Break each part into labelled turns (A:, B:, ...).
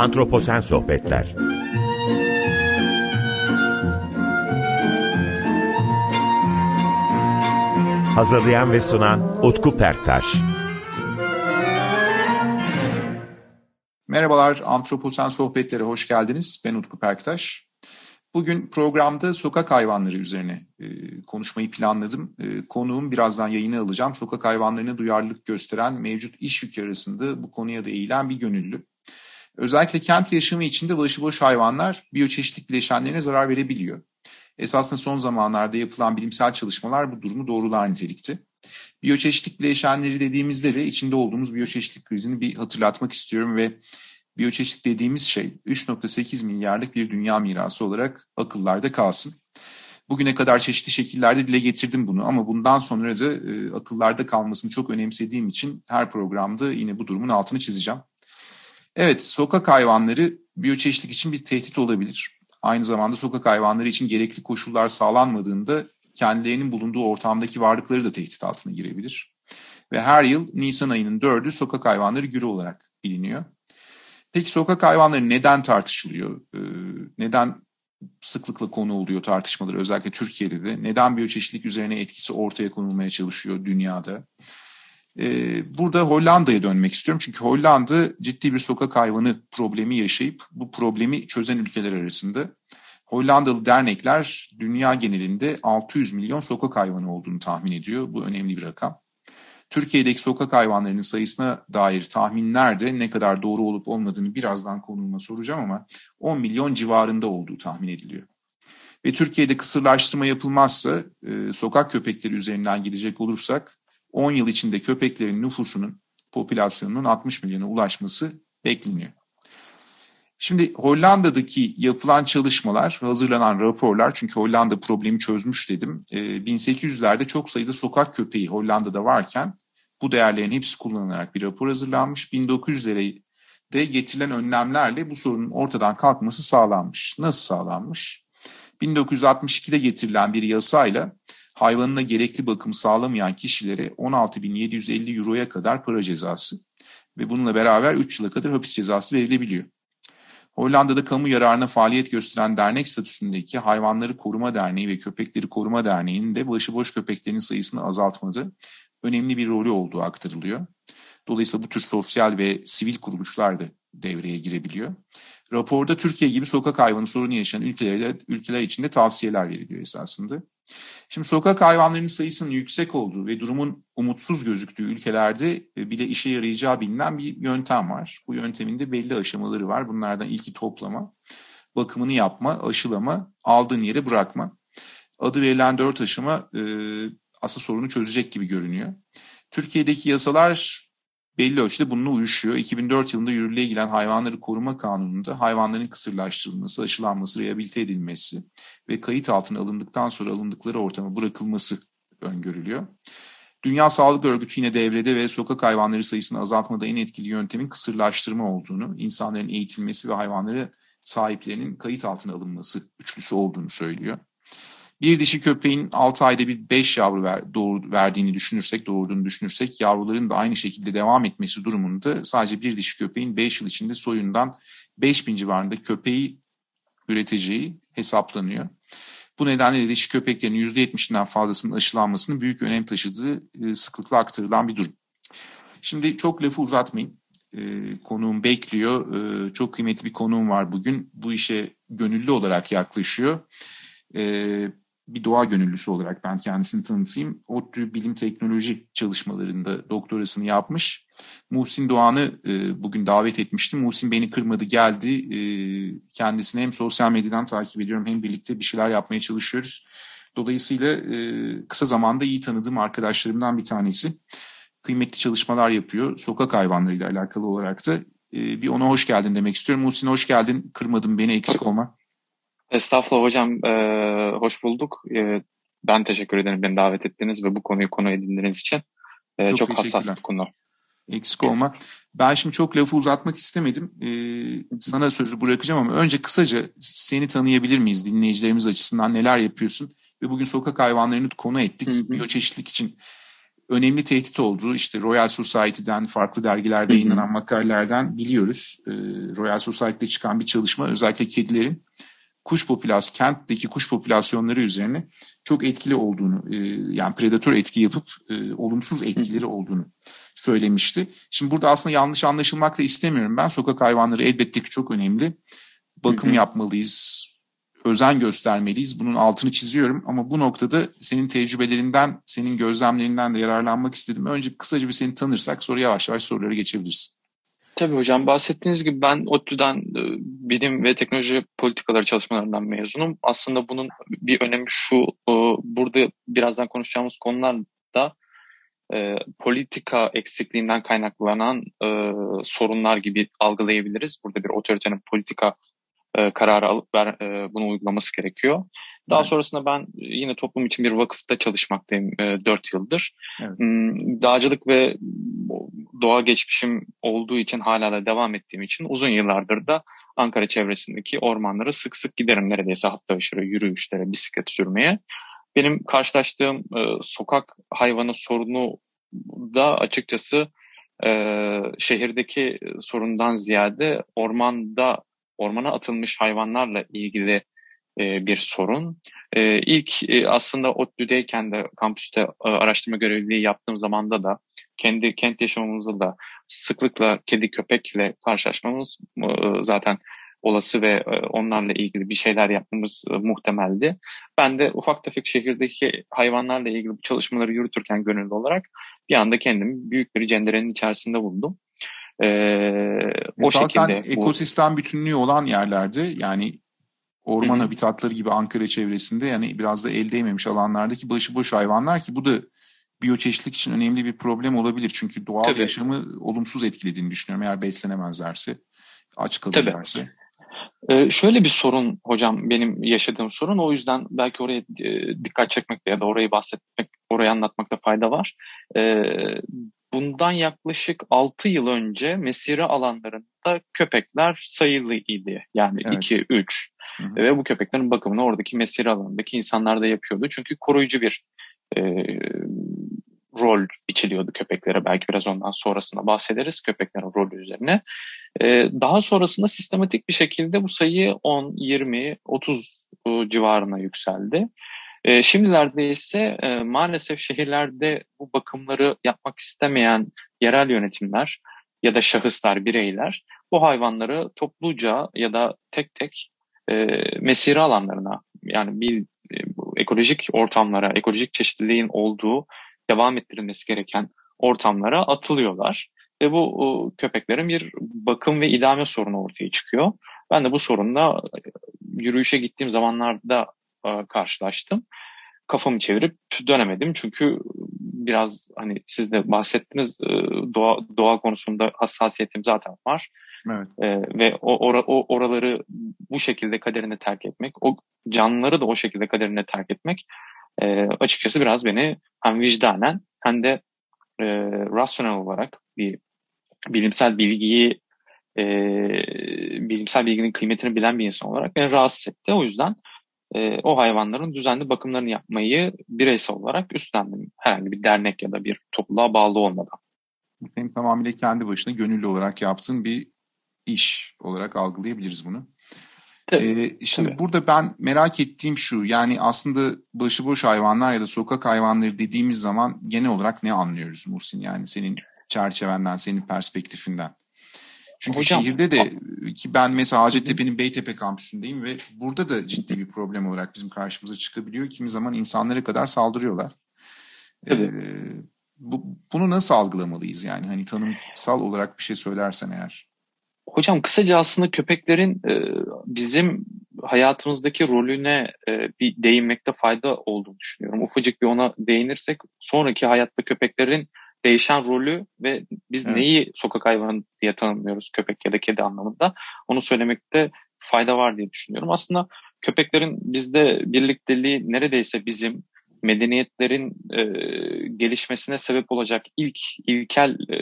A: Antroposen Sohbetler Hazırlayan ve sunan Utku Perktaş
B: Merhabalar, Antroposen Sohbetlere hoş geldiniz. Ben Utku Perktaş. Bugün programda sokak hayvanları üzerine e, konuşmayı planladım. E, konuğum birazdan yayını alacağım. Sokak hayvanlarına duyarlılık gösteren mevcut iş yükü arasında bu konuya da eğilen bir gönüllü. Özellikle kent yaşamı içinde başıboş hayvanlar biyoçeşitlik bileşenlerine zarar verebiliyor. Esasında son zamanlarda yapılan bilimsel çalışmalar bu durumu doğrular nitelikte. Biyoçeşitlik bileşenleri dediğimizde de içinde olduğumuz biyoçeşitlik krizini bir hatırlatmak istiyorum ve biyoçeşitlik dediğimiz şey 3.8 milyarlık bir dünya mirası olarak akıllarda kalsın. Bugüne kadar çeşitli şekillerde dile getirdim bunu ama bundan sonra da e, akıllarda kalmasını çok önemsediğim için her programda yine bu durumun altını çizeceğim. Evet, sokak hayvanları biyoçeşitlik için bir tehdit olabilir. Aynı zamanda sokak hayvanları için gerekli koşullar sağlanmadığında kendilerinin bulunduğu ortamdaki varlıkları da tehdit altına girebilir. Ve her yıl Nisan ayının 4'ü sokak hayvanları günü olarak biliniyor. Peki sokak hayvanları neden tartışılıyor? Ee, neden sıklıkla konu oluyor tartışmaları özellikle Türkiye'de de? Neden biyoçeşitlik üzerine etkisi ortaya konulmaya çalışıyor dünyada? Ee, burada Hollanda'ya dönmek istiyorum. Çünkü Hollanda ciddi bir sokak hayvanı problemi yaşayıp bu problemi çözen ülkeler arasında. Hollandalı dernekler dünya genelinde 600 milyon sokak hayvanı olduğunu tahmin ediyor. Bu önemli bir rakam. Türkiye'deki sokak hayvanlarının sayısına dair tahminler de ne kadar doğru olup olmadığını birazdan konuğuma soracağım ama 10 milyon civarında olduğu tahmin ediliyor. Ve Türkiye'de kısırlaştırma yapılmazsa e, sokak köpekleri üzerinden gidecek olursak 10 yıl içinde köpeklerin nüfusunun, popülasyonunun 60 milyona ulaşması bekleniyor. Şimdi Hollanda'daki yapılan çalışmalar, hazırlanan raporlar, çünkü Hollanda problemi çözmüş dedim. 1800'lerde e, çok sayıda sokak köpeği Hollanda'da varken bu değerlerin hepsi kullanılarak bir rapor hazırlanmış. 1900'lere de getirilen önlemlerle bu sorunun ortadan kalkması sağlanmış. Nasıl sağlanmış? 1962'de getirilen bir yasayla hayvanına gerekli bakım sağlamayan kişilere 16.750 euroya kadar para cezası ve bununla beraber 3 yıla kadar hapis cezası verilebiliyor. Hollanda'da kamu yararına faaliyet gösteren dernek statüsündeki Hayvanları Koruma Derneği ve Köpekleri Koruma Derneği'nin de başıboş köpeklerin sayısını azaltmada önemli bir rolü olduğu aktarılıyor. Dolayısıyla bu tür sosyal ve sivil kuruluşlar da devreye girebiliyor. Raporda Türkiye gibi sokak hayvanı sorunu yaşayan ülkelere, ülkeler için de tavsiyeler veriliyor esasında. Şimdi sokak hayvanlarının sayısının yüksek olduğu ve durumun umutsuz gözüktüğü ülkelerde e, bile işe yarayacağı bilinen bir yöntem var. Bu yöntemin de belli aşamaları var. Bunlardan ilki toplama, bakımını yapma, aşılama, aldığın yere bırakma. Adı verilen dört aşama e, aslında sorunu çözecek gibi görünüyor. Türkiye'deki yasalar belli ölçüde bununla uyuşuyor. 2004 yılında yürürlüğe giren hayvanları koruma kanununda hayvanların kısırlaştırılması, aşılanması, rehabilite edilmesi ve kayıt altına alındıktan sonra alındıkları ortama bırakılması öngörülüyor. Dünya Sağlık Örgütü yine devrede ve sokak hayvanları sayısını azaltmada en etkili yöntemin kısırlaştırma olduğunu, insanların eğitilmesi ve hayvanları sahiplerinin kayıt altına alınması üçlüsü olduğunu söylüyor. Bir dişi köpeğin 6 ayda bir 5 yavru ver, doğur, verdiğini düşünürsek, doğurduğunu düşünürsek yavruların da aynı şekilde devam etmesi durumunda sadece bir dişi köpeğin 5 yıl içinde soyundan 5000 civarında köpeği üreteceği hesaplanıyor. Bu nedenle de dişi köpeklerin %70'inden fazlasının aşılanmasının büyük önem taşıdığı e, sıklıkla aktarılan bir durum. Şimdi çok lafı uzatmayın. E, konuğum bekliyor. E, çok kıymetli bir konuğum var bugün. Bu işe gönüllü olarak yaklaşıyor. Bir doğa gönüllüsü olarak ben kendisini tanıtayım. ODTÜ bilim teknoloji çalışmalarında doktorasını yapmış. Muhsin Doğan'ı e, bugün davet etmiştim. Muhsin beni kırmadı geldi. E, kendisini hem sosyal medyadan takip ediyorum hem birlikte bir şeyler yapmaya çalışıyoruz. Dolayısıyla e, kısa zamanda iyi tanıdığım arkadaşlarımdan bir tanesi. Kıymetli çalışmalar yapıyor. Sokak hayvanlarıyla alakalı olarak da. E, bir ona hoş geldin demek istiyorum. Muhsin hoş geldin. Kırmadın beni eksik olma.
C: Estağfurullah hocam, e, hoş bulduk. E, ben teşekkür ederim beni davet ettiğiniz ve bu konuyu konu edindiğiniz için. E, çok, çok hassas bir konu.
B: Eksik olma. Ben şimdi çok lafı uzatmak istemedim. Ee, sana sözü bırakacağım ama önce kısaca seni tanıyabilir miyiz dinleyicilerimiz açısından neler yapıyorsun? Ve bugün sokak hayvanlarını konu ettik. Hı hı. Biyoçeşitlik için önemli tehdit olduğu işte Royal Society'den farklı dergilerde yayınlanan makalelerden biliyoruz. E, Royal Society'de çıkan bir çalışma özellikle kedilerin kuş popülasyon, kentteki kuş popülasyonları üzerine çok etkili olduğunu, e, yani predatör etki yapıp e, olumsuz etkileri olduğunu söylemişti. Şimdi burada aslında yanlış anlaşılmak da istemiyorum ben. Sokak hayvanları elbette ki çok önemli. Bakım yapmalıyız, özen göstermeliyiz. Bunun altını çiziyorum ama bu noktada senin tecrübelerinden, senin gözlemlerinden de yararlanmak istedim. Önce kısaca bir seni tanırsak sonra yavaş yavaş sorulara geçebiliriz.
C: Tabii hocam bahsettiğiniz gibi ben ODTÜ'den e, bilim ve teknoloji politikaları çalışmalarından mezunum. Aslında bunun bir önemi şu, e, burada birazdan konuşacağımız konularda e, politika eksikliğinden kaynaklanan sorunlar gibi algılayabiliriz. Burada bir otoritenin politika kararı alıp bunu uygulaması gerekiyor. Daha evet. sonrasında ben yine toplum için bir vakıfta çalışmaktayım e, 4 yıldır. Evet. Hmm, dağcılık ve doğa geçmişim olduğu için hala da devam ettiğim için uzun yıllardır da Ankara çevresindeki ormanlara sık sık giderim neredeyse hafta aşırı yürüyüşlere, bisiklet sürmeye. Benim karşılaştığım e, sokak hayvanı sorunu da açıkçası e, şehirdeki sorundan ziyade ormanda ormana atılmış hayvanlarla ilgili e, bir sorun. E, ilk e, aslında ODTÜ'deyken de kampüste araştırma görevliliği yaptığım zamanda da kendi kent yaşamımızda da sıklıkla kedi köpekle karşılaşmamız zaten olası ve onlarla ilgili bir şeyler yapmamız muhtemeldi. Ben de ufak tefek şehirdeki hayvanlarla ilgili bu çalışmaları yürütürken gönüllü olarak bir anda kendimi büyük bir cenderenin içerisinde buldum.
B: Ee, o şekilde bu... ekosistem bütünlüğü olan yerlerde yani orman Hı-hı. habitatları gibi Ankara çevresinde yani biraz da el değmemiş alanlardaki başıboş hayvanlar ki bu da biyoçeşitlik için önemli bir problem olabilir. Çünkü doğal Tabii. yaşamı olumsuz etkilediğini düşünüyorum eğer beslenemezlerse, aç kalırlarsa.
C: Ee, şöyle bir sorun hocam benim yaşadığım sorun o yüzden belki oraya e, dikkat çekmekte ya da orayı bahsetmek, orayı anlatmakta fayda var. Ee, bundan yaklaşık 6 yıl önce mesire alanlarında köpekler sayılı idi. Yani 2-3 evet. ve bu köpeklerin bakımını oradaki mesire alanındaki insanlar da yapıyordu. Çünkü koruyucu bir e, rol biçiliyordu köpeklere. Belki biraz ondan sonrasında bahsederiz köpeklerin rolü üzerine. E, daha sonrasında sistematik bir şekilde bu sayı 10, 20, 30 civarına yükseldi. E, şimdilerde ise e, maalesef şehirlerde bu bakımları yapmak istemeyen yerel yönetimler ya da şahıslar, bireyler bu hayvanları topluca ya da tek tek e, mesire alanlarına yani bir e, ekolojik ortamlara, ekolojik çeşitliliğin olduğu devam ettirilmesi gereken ortamlara atılıyorlar. Ve bu o, köpeklerin bir bakım ve idame sorunu ortaya çıkıyor. Ben de bu sorunla e, yürüyüşe gittiğim zamanlarda e, karşılaştım. Kafamı çevirip dönemedim çünkü biraz hani siz de bahsettiniz e, doğa, doğa konusunda hassasiyetim zaten var. Evet. E, ve o, or, o oraları bu şekilde kaderine terk etmek, o canlıları da o şekilde kaderine terk etmek e, açıkçası biraz beni hem vicdanen hem de e, rasyonel olarak bir bilimsel bilgiyi e, bilimsel bilginin kıymetini bilen bir insan olarak beni rahatsız etti. O yüzden e, o hayvanların düzenli bakımlarını yapmayı bireysel olarak üstlendim. Herhangi bir dernek ya da bir topluluğa bağlı olmadan.
B: Senin tamamıyla kendi başına gönüllü olarak yaptığın bir iş olarak algılayabiliriz bunu. Tabii, ee, şimdi tabii. burada ben merak ettiğim şu yani aslında başıboş hayvanlar ya da sokak hayvanları dediğimiz zaman genel olarak ne anlıyoruz Muhsin yani senin çerçevenden, senin perspektifinden? Çünkü Hocam, şehirde de ki ben mesela Hacettepe'nin Beytepe kampüsündeyim ve burada da ciddi bir problem olarak bizim karşımıza çıkabiliyor. Kimi zaman insanlara kadar saldırıyorlar. Tabii. Ee, bu, bunu nasıl algılamalıyız yani hani tanımsal olarak bir şey söylersen eğer?
C: Hocam kısaca aslında köpeklerin e, bizim hayatımızdaki rolüne e, bir değinmekte fayda olduğunu düşünüyorum. Ufacık bir ona değinirsek sonraki hayatta köpeklerin değişen rolü ve biz evet. neyi sokak hayvanı diye tanımlıyoruz köpek ya da kedi anlamında onu söylemekte fayda var diye düşünüyorum. Aslında köpeklerin bizde birlikteliği neredeyse bizim medeniyetlerin e, gelişmesine sebep olacak ilk ilkel e,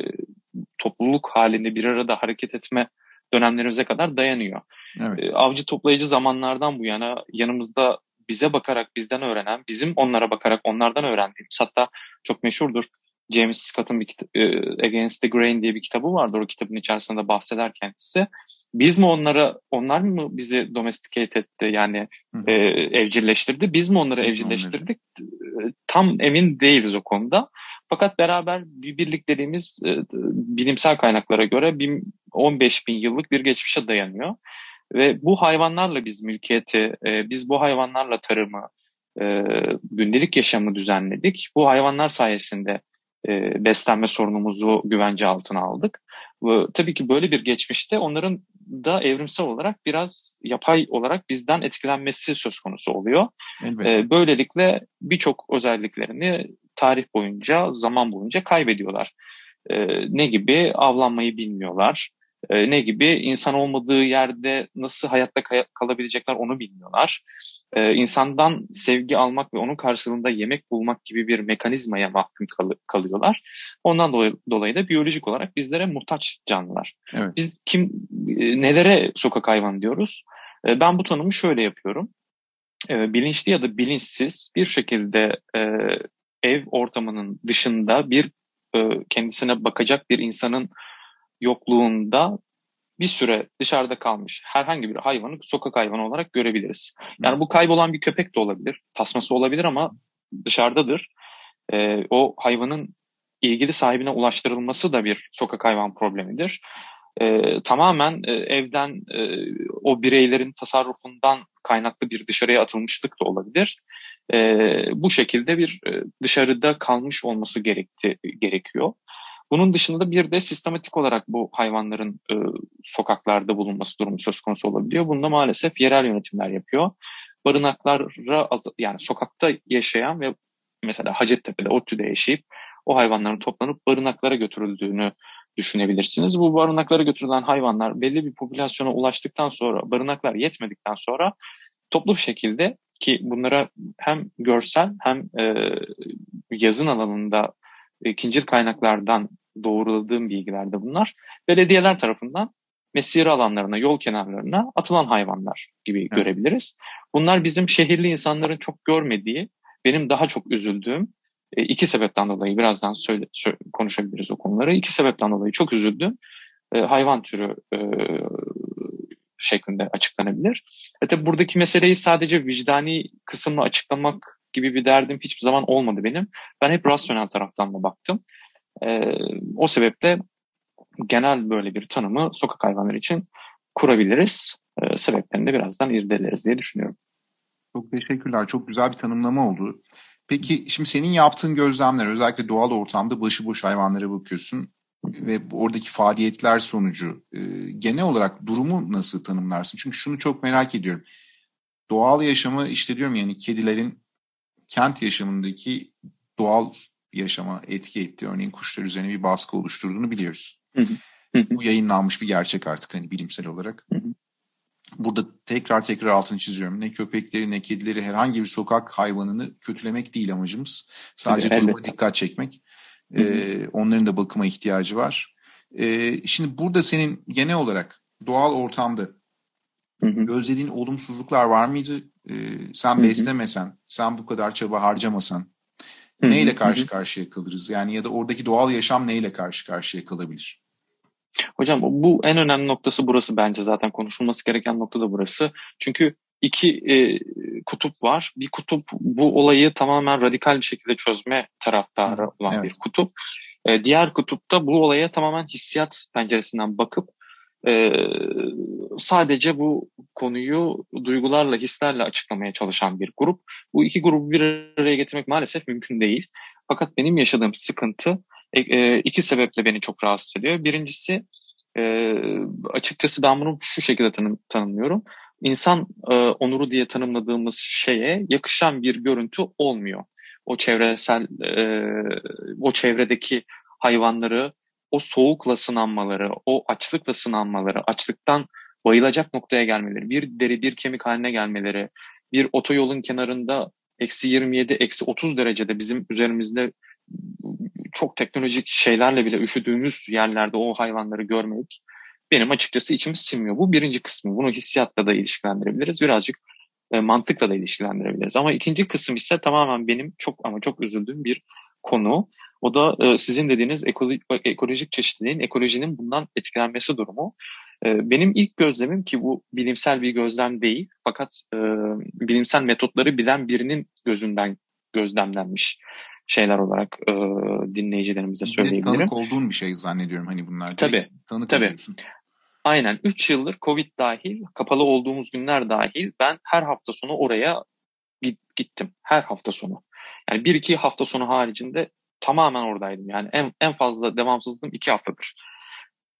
C: topluluk halinde bir arada hareket etme dönemlerimize kadar dayanıyor. Evet. E, avcı toplayıcı zamanlardan bu yana yanımızda bize bakarak bizden öğrenen, bizim onlara bakarak onlardan öğrendiğimiz hatta çok meşhurdur James Scott'ın bir e, Against the Grain diye bir kitabı vardır. O kitabın içerisinde bahseder kendisi. Biz mi onlara, onlar mı bizi domesticate etti yani e, evcilleştirdi? Biz mi onları biz evcilleştirdik? Onları. Tam emin değiliz o konuda. Fakat beraber bir birlik dediğimiz e, bilimsel kaynaklara göre 15 bin yıllık bir geçmişe dayanıyor. Ve bu hayvanlarla biz mülkiyeti, e, biz bu hayvanlarla tarımı, e, gündelik yaşamı düzenledik. Bu hayvanlar sayesinde e, beslenme sorunumuzu güvence altına aldık. Ve, tabii ki böyle bir geçmişte onların da evrimsel olarak biraz yapay olarak bizden etkilenmesi söz konusu oluyor. E, böylelikle birçok özelliklerini tarih boyunca, zaman boyunca kaybediyorlar. E, ne gibi? Avlanmayı bilmiyorlar. E, ne gibi? insan olmadığı yerde nasıl hayatta kalabilecekler onu bilmiyorlar. E, insandan sevgi almak ve onun karşılığında yemek bulmak gibi bir mekanizmaya mahkum kal- kalıyorlar. Ondan dolayı, dolayı da biyolojik olarak bizlere muhtaç canlılar. Evet. Biz kim e, nelere sokak hayvan diyoruz? E, ben bu tanımı şöyle yapıyorum. E, bilinçli ya da bilinçsiz bir şekilde e, ev ortamının dışında bir e, kendisine bakacak bir insanın yokluğunda bir süre dışarıda kalmış herhangi bir hayvanı sokak hayvanı olarak görebiliriz. Yani bu kaybolan bir köpek de olabilir, tasması olabilir ama dışarıdadır. E, o hayvanın ilgili sahibine ulaştırılması da bir sokak hayvan problemidir. E, tamamen e, evden e, o bireylerin tasarrufundan kaynaklı bir dışarıya atılmışlık da olabilir. E, bu şekilde bir e, dışarıda kalmış olması gerekti, gerekiyor. Bunun dışında bir de sistematik olarak bu hayvanların e, sokaklarda bulunması durumu söz konusu olabiliyor. Bunda maalesef yerel yönetimler yapıyor. Barınaklara yani sokakta yaşayan ve mesela Hacettepe'de, ODTÜ'de yaşayıp o hayvanların toplanıp barınaklara götürüldüğünü düşünebilirsiniz. Bu barınaklara götürülen hayvanlar belli bir popülasyona ulaştıktan sonra, barınaklar yetmedikten sonra toplu bir şekilde ki bunlara hem görsel hem e, yazın alanında ikincil kaynaklardan doğruladığım bilgilerde bunlar. Belediyeler tarafından mesire alanlarına, yol kenarlarına atılan hayvanlar gibi evet. görebiliriz. Bunlar bizim şehirli insanların çok görmediği, benim daha çok üzüldüğüm e, iki sebepten dolayı birazdan söyle, konuşabiliriz o konuları. İki sebepten dolayı çok üzüldüm. E, hayvan türü e, şeklinde açıklanabilir. E tabi buradaki meseleyi sadece vicdani kısımla açıklamak gibi bir derdim hiçbir zaman olmadı benim. Ben hep rasyonel taraftan da baktım. E, o sebeple genel böyle bir tanımı sokak hayvanları için kurabiliriz. E, sebeplerini de birazdan irdeleriz diye düşünüyorum.
B: Çok teşekkürler. Çok güzel bir tanımlama oldu. Peki şimdi senin yaptığın gözlemler özellikle doğal ortamda başıboş hayvanlara bakıyorsun ve oradaki faaliyetler sonucu e, genel olarak durumu nasıl tanımlarsın? Çünkü şunu çok merak ediyorum. Doğal yaşamı işte diyorum yani kedilerin kent yaşamındaki doğal yaşama etki etti. Örneğin kuşlar üzerine bir baskı oluşturduğunu biliyoruz. Bu yayınlanmış bir gerçek artık hani bilimsel olarak. Burada tekrar tekrar altını çiziyorum. Ne köpekleri ne kedileri herhangi bir sokak hayvanını kötülemek değil amacımız. Sadece evet, duruma dikkat çekmek. Ee, onların da bakıma ihtiyacı var. Ee, şimdi burada senin genel olarak doğal ortamda hı hı. gözlediğin olumsuzluklar var mıydı? Ee, sen hı hı. beslemesen, sen bu kadar çaba harcamasan hı hı. neyle karşı hı hı. karşıya kalırız? Yani ya da oradaki doğal yaşam neyle karşı karşıya kalabilir?
C: Hocam bu en önemli noktası burası bence zaten konuşulması gereken nokta da burası. Çünkü iki e, kutup var. Bir kutup bu olayı tamamen radikal bir şekilde çözme taraftarı olan evet. bir kutup. E, diğer kutupta bu olaya tamamen hissiyat penceresinden bakıp e, sadece bu konuyu duygularla, hislerle açıklamaya çalışan bir grup. Bu iki grubu bir araya getirmek maalesef mümkün değil. Fakat benim yaşadığım sıkıntı e, e, iki sebeple beni çok rahatsız ediyor. Birincisi e, açıkçası ben bunu şu şekilde tanım, tanımlıyorum. İnsan onuru diye tanımladığımız şeye yakışan bir görüntü olmuyor. O çevresel, o çevredeki hayvanları o soğukla sınanmaları, o açlıkla sınanmaları, açlıktan bayılacak noktaya gelmeleri, bir deri bir kemik haline gelmeleri, bir otoyolun kenarında eksi 27, eksi 30 derecede bizim üzerimizde çok teknolojik şeylerle bile üşüdüğümüz yerlerde o hayvanları görmek benim açıkçası içimi sinmiyor. Bu birinci kısmı. Bunu hissiyatla da ilişkilendirebiliriz. Birazcık e, mantıkla da ilişkilendirebiliriz. Ama ikinci kısım ise tamamen benim çok ama çok üzüldüğüm bir konu. O da e, sizin dediğiniz ekolo ekolojik çeşitliliğin, ekolojinin bundan etkilenmesi durumu. E, benim ilk gözlemim ki bu bilimsel bir gözlem değil fakat e, bilimsel metotları bilen birinin gözünden gözlemlenmiş şeyler olarak e, dinleyicilerimize söyleyebilirim.
B: Tanık olduğun bir şey zannediyorum hani bunlar.
C: Tabii. Tanık tabii. Aynen 3 yıldır Covid dahil, kapalı olduğumuz günler dahil ben her hafta sonu oraya gittim. Her hafta sonu. Yani bir iki hafta sonu haricinde tamamen oradaydım. Yani en, en fazla devamsızlığım iki haftadır.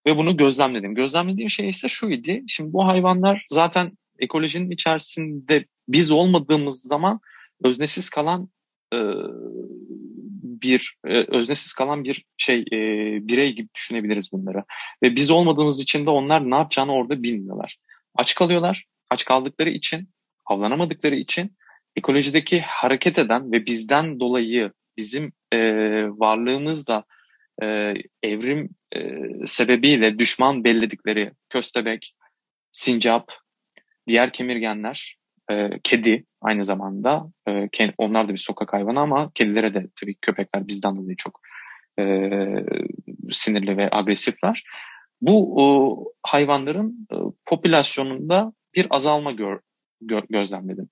C: Ve bunu gözlemledim. Gözlemlediğim şey ise şuydu. Şimdi bu hayvanlar zaten ekolojinin içerisinde biz olmadığımız zaman öznesiz kalan e, bir e, öznesiz kalan bir şey e, birey gibi düşünebiliriz bunları. Ve biz olmadığımız için de onlar ne yapacağını orada bilmiyorlar. Aç kalıyorlar. Aç kaldıkları için, avlanamadıkları için ekolojideki hareket eden ve bizden dolayı bizim e, varlığımızda e, evrim e, sebebiyle düşman belledikleri köstebek, sincap, diğer kemirgenler, e, kedi aynı zamanda e, onlar da bir sokak hayvanı ama kedilere de tabii köpekler bizden dolayı çok e, sinirli ve agresifler. Bu o, hayvanların e, popülasyonunda bir azalma gör, gö, gözlemledim.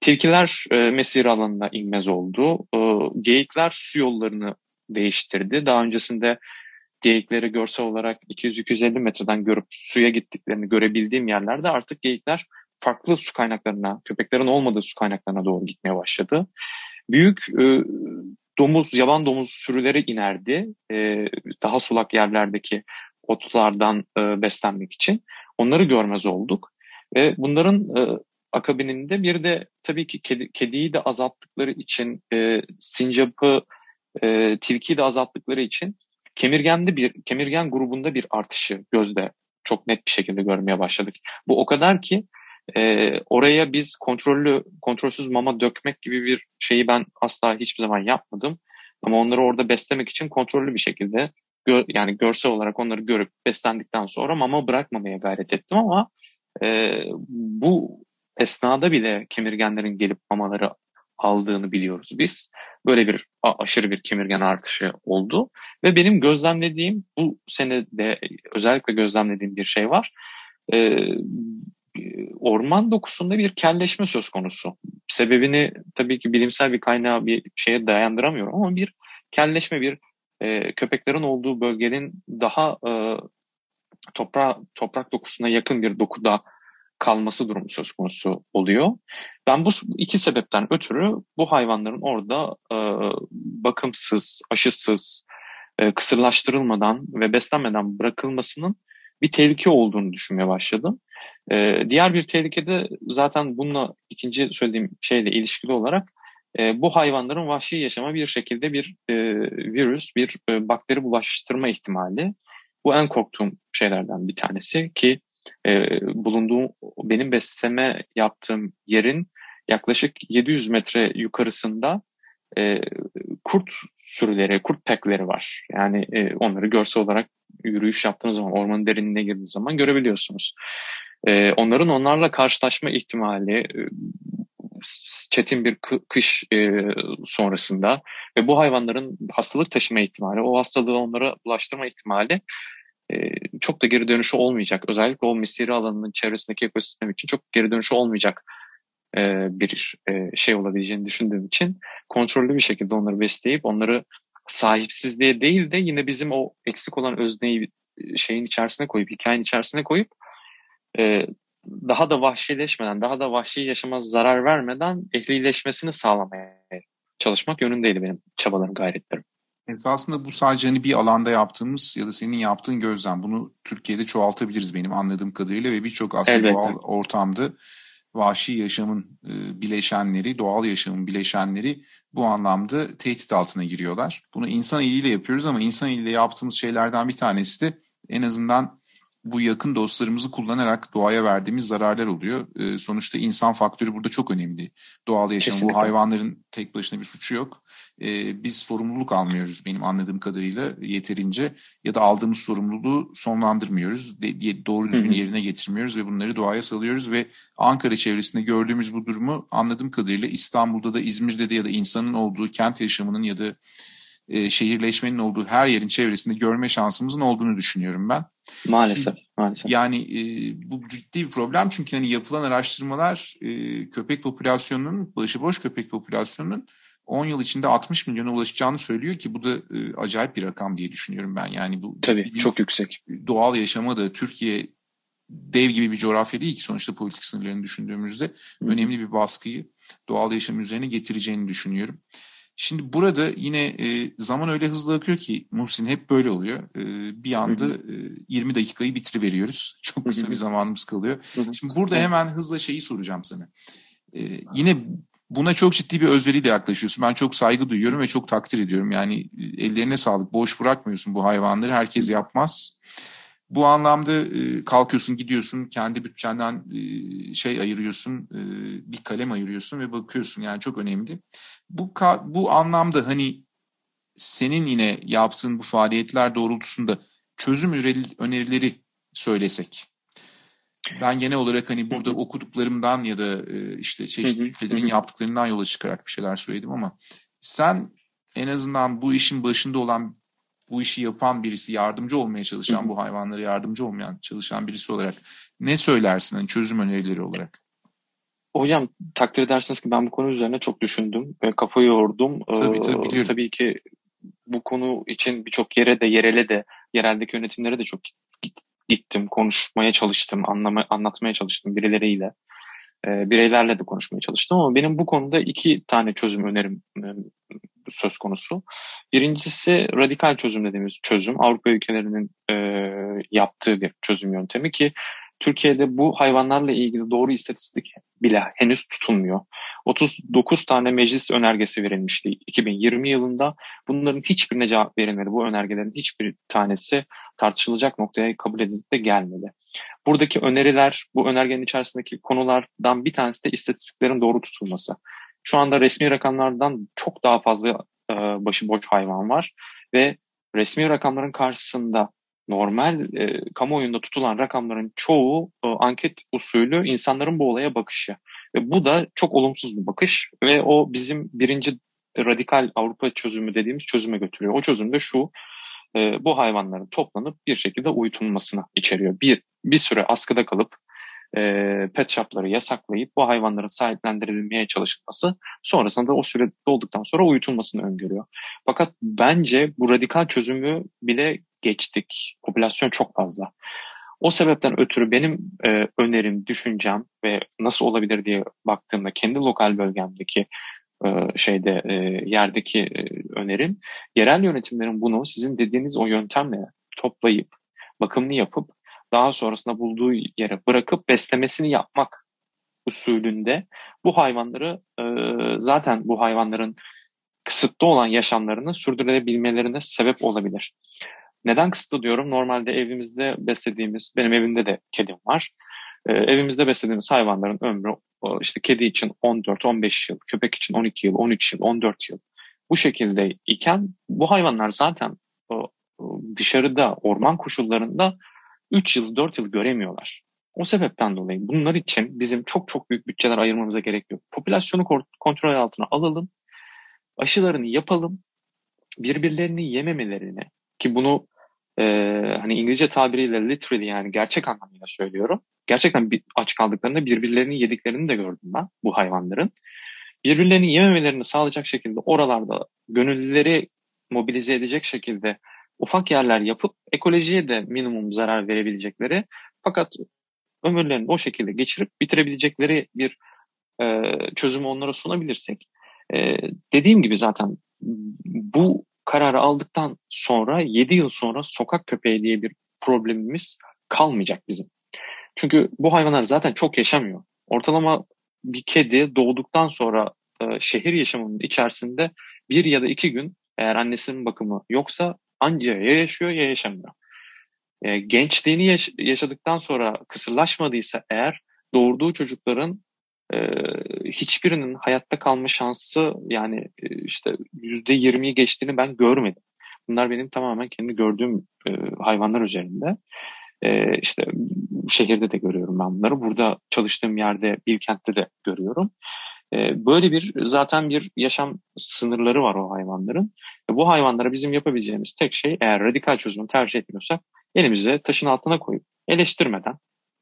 C: Tilkiler e, mesir alanına inmez oldu. E, geyikler su yollarını değiştirdi. Daha öncesinde geyikleri görsel olarak 200-250 metreden görüp suya gittiklerini görebildiğim yerlerde artık geyikler farklı su kaynaklarına, köpeklerin olmadığı su kaynaklarına doğru gitmeye başladı. Büyük e, domuz, yaban domuz sürüleri inerdi. E, daha sulak yerlerdeki otlardan e, beslenmek için. Onları görmez olduk. Ve bunların e, akabininde bir de tabii ki kedi, kediyi de azalttıkları için, e, sincapı, e, tilkiyi de azalttıkları için kemirgende bir, kemirgen grubunda bir artışı gözde çok net bir şekilde görmeye başladık. Bu o kadar ki e, oraya biz kontrollü, kontrolsüz mama dökmek gibi bir şeyi ben asla hiçbir zaman yapmadım. Ama onları orada beslemek için kontrollü bir şekilde gö yani görsel olarak onları görüp beslendikten sonra mama bırakmamaya gayret ettim ama e, bu esnada bile kemirgenlerin gelip mamaları aldığını biliyoruz biz. Böyle bir aşırı bir kemirgen artışı oldu ve benim gözlemlediğim bu sene de özellikle gözlemlediğim bir şey var. Ee, orman dokusunda bir kelleşme söz konusu. Sebebini tabii ki bilimsel bir kaynağı bir şeye dayandıramıyorum ama bir kelleşme bir e, köpeklerin olduğu bölgenin daha e, toprağa, toprak dokusuna yakın bir dokuda kalması durumu söz konusu oluyor. Ben bu iki sebepten ötürü bu hayvanların orada e, bakımsız, aşısız, e, kısırlaştırılmadan ve beslenmeden bırakılmasının bir tehlike olduğunu düşünmeye başladım. E, diğer bir tehlike de zaten bununla ikinci söylediğim şeyle ilişkili olarak e, bu hayvanların vahşi yaşama bir şekilde bir e, virüs, bir e, bakteri bulaştırma ihtimali. Bu en korktuğum şeylerden bir tanesi ki e, bulunduğum benim besleme yaptığım yerin yaklaşık 700 metre yukarısında e, kurt sürüleri, kurt pekleri var. Yani e, onları görsel olarak yürüyüş yaptığınız zaman, ormanın derinliğine girdiğiniz zaman görebiliyorsunuz. E, onların onlarla karşılaşma ihtimali e, çetin bir kış e, sonrasında ve bu hayvanların hastalık taşıma ihtimali, o hastalığı onlara bulaştırma ihtimali çok da geri dönüşü olmayacak. Özellikle o misiri alanının çevresindeki ekosistem için çok geri dönüşü olmayacak e, bir e, şey olabileceğini düşündüğüm için kontrollü bir şekilde onları besleyip onları sahipsizliğe değil de yine bizim o eksik olan özneyi şeyin içerisine koyup, hikayenin içerisine koyup daha da vahşileşmeden, daha da vahşi yaşama zarar vermeden ehlileşmesini sağlamaya çalışmak yönündeydi benim çabalarım, gayretlerim.
B: Esasında bu sadece hani bir alanda yaptığımız ya da senin yaptığın gözlem. Bunu Türkiye'de çoğaltabiliriz benim anladığım kadarıyla ve birçok aslında Elbette. doğal ortamda vahşi yaşamın e, bileşenleri, doğal yaşamın bileşenleri bu anlamda tehdit altına giriyorlar. Bunu insan eliyle yapıyoruz ama insan eliyle yaptığımız şeylerden bir tanesi de en azından bu yakın dostlarımızı kullanarak doğaya verdiğimiz zararlar oluyor. E, sonuçta insan faktörü burada çok önemli. Doğal yaşam, Kesinlikle. bu hayvanların tek başına bir suçu yok e, biz sorumluluk almıyoruz benim anladığım kadarıyla yeterince ya da aldığımız sorumluluğu sonlandırmıyoruz, de, doğru düzgün yerine getirmiyoruz ve bunları doğaya salıyoruz ve Ankara çevresinde gördüğümüz bu durumu anladığım kadarıyla İstanbul'da da İzmir'de de ya da insanın olduğu kent yaşamının ya da e, şehirleşmenin olduğu her yerin çevresinde görme şansımızın olduğunu düşünüyorum ben.
C: Maalesef, maalesef.
B: Yani e, bu ciddi bir problem çünkü hani yapılan araştırmalar e, köpek popülasyonunun, başıboş köpek popülasyonunun 10 yıl içinde 60 milyona ulaşacağını söylüyor ki bu da e, acayip bir rakam diye düşünüyorum ben. Yani bu
C: Tabii çok yüksek.
B: Doğal yaşama da Türkiye dev gibi bir coğrafya değil ki sonuçta politik sınırlarını düşündüğümüzde Hı. önemli bir baskıyı doğal yaşam üzerine getireceğini düşünüyorum. Şimdi burada yine e, zaman öyle hızlı akıyor ki Muhsin hep böyle oluyor. E, bir anda e, 20 dakikayı bitiriveriyoruz. Çok kısa bir zamanımız kalıyor. Şimdi burada hemen hızla şeyi soracağım sana. E, yine buna çok ciddi bir özveriyle yaklaşıyorsun. Ben çok saygı duyuyorum ve çok takdir ediyorum. Yani e, ellerine sağlık. Boş bırakmıyorsun bu hayvanları. Herkes yapmaz. Bu anlamda e, kalkıyorsun, gidiyorsun, kendi bütçenden e, şey ayırıyorsun, bir kalem ayırıyorsun ve bakıyorsun. Yani çok önemli. Bu bu anlamda hani senin yine yaptığın bu faaliyetler doğrultusunda çözüm önerileri söylesek. Ben genel olarak hani burada okuduklarımdan ya da işte çeşitli ülkelerin yaptıklarından yola çıkarak bir şeyler söyledim ama sen en azından bu işin başında olan bu işi yapan birisi, yardımcı olmaya çalışan, bu hayvanlara yardımcı olmayan, çalışan birisi olarak ne söylersin hani çözüm önerileri olarak?
C: Hocam takdir edersiniz ki ben bu konu üzerine çok düşündüm ve kafayı yordum.
B: Tabii tabii biliyorum.
C: Tabii ki bu konu için birçok yere de yerele de yereldeki yönetimlere de çok gittim, konuşmaya çalıştım, anlama, anlatmaya çalıştım birileriyle. E, bireylerle de konuşmaya çalıştım ama benim bu konuda iki tane çözüm önerim e, söz konusu. Birincisi radikal çözüm dediğimiz çözüm. Avrupa ülkelerinin e, yaptığı bir çözüm yöntemi ki Türkiye'de bu hayvanlarla ilgili doğru istatistik bile henüz tutulmuyor. 39 tane meclis önergesi verilmişti 2020 yılında. Bunların hiçbirine cevap verilmedi. Bu önergelerin hiçbir tanesi tartışılacak noktaya kabul edilip de gelmedi. Buradaki öneriler, bu önergenin içerisindeki konulardan bir tanesi de istatistiklerin doğru tutulması. Şu anda resmi rakamlardan çok daha fazla e, başıboş hayvan var ve resmi rakamların karşısında normal e, kamuoyunda tutulan rakamların çoğu e, anket usulü insanların bu olaya bakışı. Ve bu da çok olumsuz bir bakış ve o bizim birinci radikal Avrupa çözümü dediğimiz çözüme götürüyor. O çözüm de şu, e, bu hayvanların toplanıp bir şekilde uyutulmasına içeriyor. Bir, bir süre askıda kalıp e, pet shopları yasaklayıp bu hayvanların sahiplendirilmeye çalışılması sonrasında da o süre dolduktan sonra uyutulmasını öngörüyor. Fakat bence bu radikal çözümü bile geçtik. Popülasyon çok fazla. O sebepten ötürü benim e, önerim, düşüncem ve nasıl olabilir diye baktığımda kendi lokal bölgemdeki e, şeyde e, yerdeki e, önerim yerel yönetimlerin bunu sizin dediğiniz o yöntemle toplayıp bakımını yapıp daha sonrasında bulduğu yere bırakıp beslemesini yapmak usulünde bu hayvanları e, zaten bu hayvanların kısıtlı olan yaşamlarını sürdürebilmelerine sebep olabilir. Neden kısıtlı diyorum? Normalde evimizde beslediğimiz, benim evimde de kedim var. Ee, evimizde beslediğimiz hayvanların ömrü işte kedi için 14-15 yıl, köpek için 12 yıl, 13 yıl, 14 yıl. Bu şekilde iken bu hayvanlar zaten dışarıda orman koşullarında 3 yıl, 4 yıl göremiyorlar. O sebepten dolayı bunlar için bizim çok çok büyük bütçeler ayırmamıza gerek yok. Popülasyonu kontrol altına alalım, aşılarını yapalım, birbirlerini yememelerini ki bunu e, hani İngilizce tabiriyle literally yani gerçek anlamıyla söylüyorum. Gerçekten bir, aç kaldıklarında birbirlerini yediklerini de gördüm ben bu hayvanların. Birbirlerini yememelerini sağlayacak şekilde oralarda gönüllüleri mobilize edecek şekilde ufak yerler yapıp ekolojiye de minimum zarar verebilecekleri fakat ömürlerini o şekilde geçirip bitirebilecekleri bir e, çözümü onlara sunabilirsek e, dediğim gibi zaten bu kararı aldıktan sonra 7 yıl sonra sokak köpeği diye bir problemimiz kalmayacak bizim. Çünkü bu hayvanlar zaten çok yaşamıyor. Ortalama bir kedi doğduktan sonra e, şehir yaşamının içerisinde bir ya da iki gün eğer annesinin bakımı yoksa anca ya yaşıyor ya yaşamıyor. E, gençliğini yaş- yaşadıktan sonra kısırlaşmadıysa eğer doğurduğu çocukların e, hiçbirinin hayatta kalma şansı yani e, işte yüzde yirmiyi geçtiğini ben görmedim. Bunlar benim tamamen kendi gördüğüm e, hayvanlar üzerinde. E, işte şehirde de görüyorum ben bunları. Burada çalıştığım yerde Bilkent'te de görüyorum. E, böyle bir zaten bir yaşam sınırları var o hayvanların. E, bu hayvanlara bizim yapabileceğimiz tek şey eğer radikal çözümü tercih etmiyorsak elimize taşın altına koyup eleştirmeden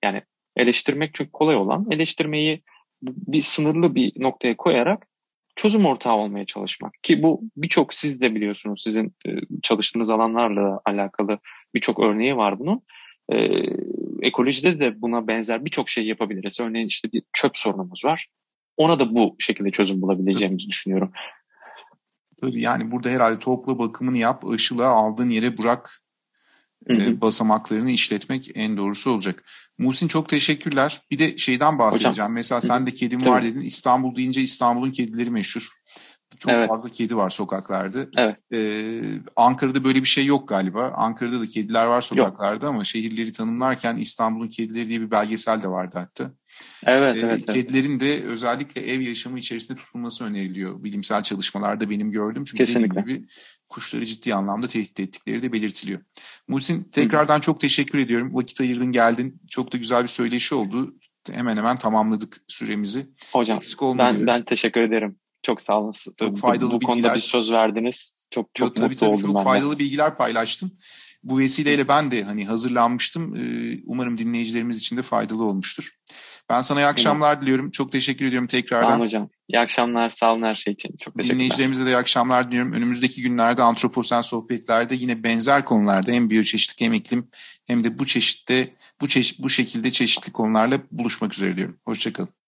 C: yani eleştirmek çok kolay olan eleştirmeyi bir sınırlı bir noktaya koyarak çözüm ortağı olmaya çalışmak. Ki bu birçok siz de biliyorsunuz sizin e, çalıştığınız alanlarla alakalı birçok örneği var bunun. E, ekolojide de buna benzer birçok şey yapabiliriz. Örneğin işte bir çöp sorunumuz var. Ona da bu şekilde çözüm bulabileceğimizi düşünüyorum.
B: Tabii yani burada herhalde toplu bakımını yap, ışığı aldığın yere bırak hı hı. E, basamaklarını işletmek en doğrusu olacak. Muhsin çok teşekkürler. Bir de şeyden bahsedeceğim. Hocam. Mesela sen de kedim var dedin. İstanbul deyince İstanbul'un kedileri meşhur. Çok evet. fazla kedi var sokaklarda.
C: Evet.
B: Ee, Ankara'da böyle bir şey yok galiba. Ankara'da da kediler var sokaklarda yok. ama şehirleri tanımlarken İstanbul'un kedileri diye bir belgesel de vardı hatta.
C: Evet, ee, evet.
B: Kedilerin de özellikle ev yaşamı içerisinde tutulması öneriliyor. Bilimsel çalışmalarda benim gördüm. Çünkü
C: Kesinlikle.
B: gibi kuşları ciddi anlamda tehdit ettikleri de belirtiliyor. Muhsin tekrardan Hı. çok teşekkür ediyorum. Vakit ayırdın geldin. Çok da güzel bir söyleşi oldu. Hemen hemen tamamladık süremizi.
C: Hocam ben, ben teşekkür ederim. Çok sağ olun.
B: Çok faydalı
C: bu, bu konuda bir söz verdiniz. Çok çok tabii, mutlu tabii, oldum
B: çok
C: ben
B: faydalı
C: de.
B: bilgiler paylaştın. Bu vesileyle ben de hani hazırlanmıştım. Ee, umarım dinleyicilerimiz için de faydalı olmuştur. Ben sana iyi akşamlar evet. diliyorum. Çok teşekkür ediyorum tekrardan.
C: Tamam hocam. İyi akşamlar. Sağ olun her şey için. Çok teşekkürler.
B: Dinleyicilerimize de iyi akşamlar diliyorum. Önümüzdeki günlerde antroposen sohbetlerde yine benzer konularda hem biyoçeşitlik hem iklim hem de bu çeşitte bu çeşit bu şekilde çeşitli konularla buluşmak üzere diyorum. Hoşçakalın.